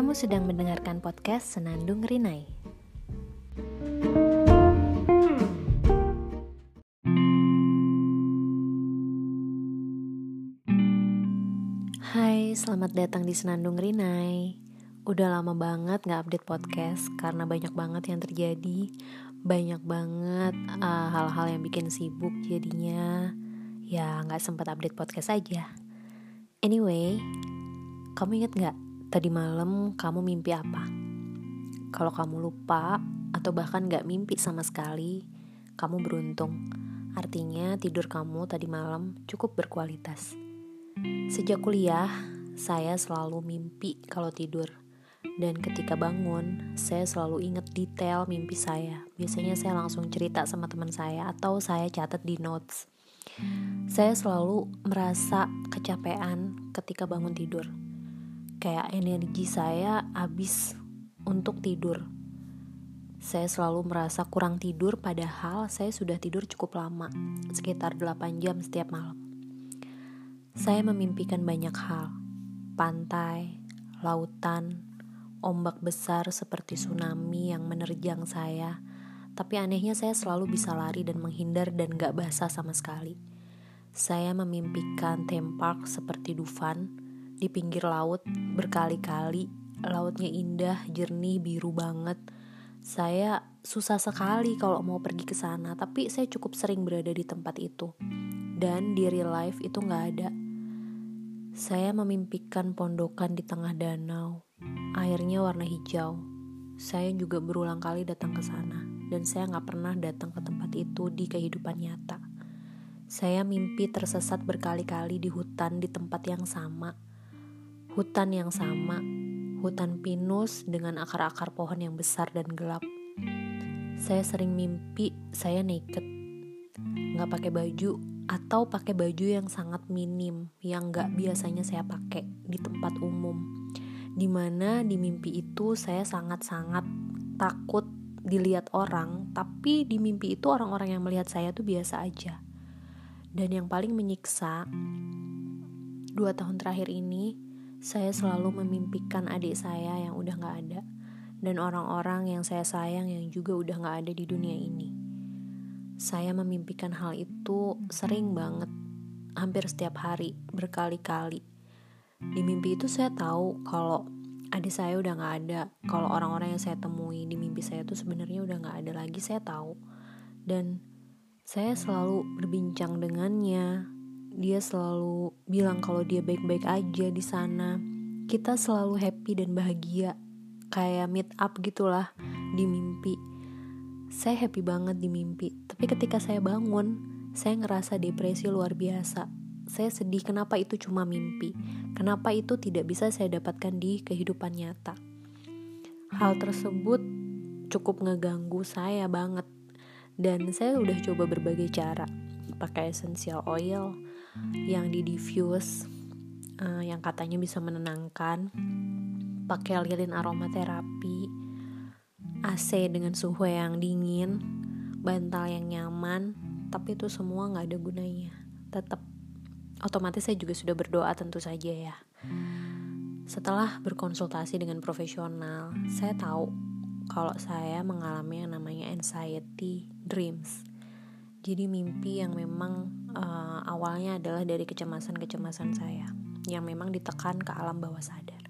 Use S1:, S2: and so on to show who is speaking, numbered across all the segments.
S1: Kamu sedang mendengarkan podcast Senandung Rinai. Hai, selamat datang di Senandung Rinai. Udah lama banget gak update podcast karena banyak banget yang terjadi, banyak banget uh, hal-hal uh, yang bikin sibuk jadinya ya nggak sempat update podcast aja. Anyway, kamu inget gak tadi malam kamu mimpi apa? Kalau kamu lupa atau bahkan gak mimpi sama sekali, kamu beruntung. Artinya tidur kamu tadi malam cukup berkualitas. Sejak kuliah, saya selalu mimpi kalau tidur. Dan ketika bangun, saya selalu ingat detail mimpi saya. Biasanya saya langsung cerita sama teman saya atau saya catat di notes. Saya selalu merasa kecapean ketika bangun tidur. Kayak energi saya habis untuk tidur. Saya selalu merasa kurang tidur padahal saya sudah tidur cukup lama, sekitar 8 jam setiap malam. Saya memimpikan banyak hal. Pantai, lautan, ombak besar seperti tsunami yang menerjang saya. Tapi anehnya saya selalu bisa lari dan menghindar dan gak basah sama sekali. Saya memimpikan theme seperti Dufan di pinggir laut berkali-kali. Lautnya indah, jernih, biru banget. Saya susah sekali kalau mau pergi ke sana, tapi saya cukup sering berada di tempat itu. Dan di real life itu gak ada. Saya memimpikan pondokan di tengah danau, Airnya warna hijau. Saya juga berulang kali datang ke sana, dan saya nggak pernah datang ke tempat itu di kehidupan nyata. Saya mimpi tersesat berkali-kali di hutan di tempat yang sama. Hutan yang sama, hutan pinus dengan akar-akar pohon yang besar dan gelap. Saya sering mimpi saya naked, nggak pakai baju atau pakai baju yang sangat minim yang nggak biasanya saya pakai di tempat umum. Di mana di mimpi itu saya sangat-sangat takut dilihat orang tapi di mimpi itu orang-orang yang melihat saya tuh biasa aja. Dan yang paling menyiksa dua tahun terakhir ini saya selalu memimpikan adik saya yang udah gak ada dan orang-orang yang saya sayang yang juga udah gak ada di dunia ini. Saya memimpikan hal itu sering banget hampir setiap hari berkali-kali. Di mimpi itu saya tahu kalau adik saya udah nggak ada kalau orang-orang yang saya temui di mimpi saya tuh sebenarnya udah nggak ada lagi saya tahu. Dan saya selalu berbincang dengannya dia selalu bilang kalau dia baik-baik aja di sana kita selalu happy dan bahagia kayak meet up gitulah di mimpi saya happy banget di mimpi tapi ketika saya bangun saya ngerasa depresi luar biasa saya sedih kenapa itu cuma mimpi. Kenapa itu tidak bisa saya dapatkan di kehidupan nyata. Hal tersebut cukup ngeganggu saya banget. Dan saya udah coba berbagai cara. Pakai essential oil yang di diffuse uh, yang katanya bisa menenangkan. Pakai lilin aromaterapi. AC dengan suhu yang dingin, bantal yang nyaman, tapi itu semua nggak ada gunanya. Tetap otomatis saya juga sudah berdoa tentu saja ya. Setelah berkonsultasi dengan profesional, saya tahu kalau saya mengalami yang namanya anxiety dreams. Jadi mimpi yang memang uh, awalnya adalah dari kecemasan-kecemasan saya yang memang ditekan ke alam bawah sadar.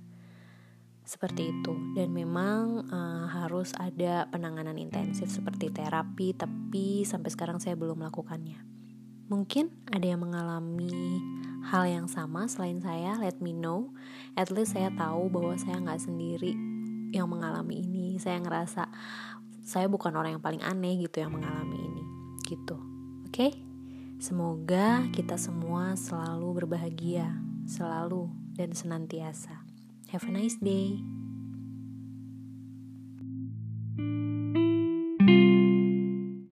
S1: Seperti itu dan memang uh, harus ada penanganan intensif seperti terapi tapi sampai sekarang saya belum melakukannya. Mungkin ada yang mengalami hal yang sama selain saya, let me know. At least saya tahu bahwa saya nggak sendiri yang mengalami ini. Saya ngerasa saya bukan orang yang paling aneh gitu yang mengalami ini, begitu. Oke? Okay? Semoga kita semua selalu berbahagia, selalu dan senantiasa. Have a nice day.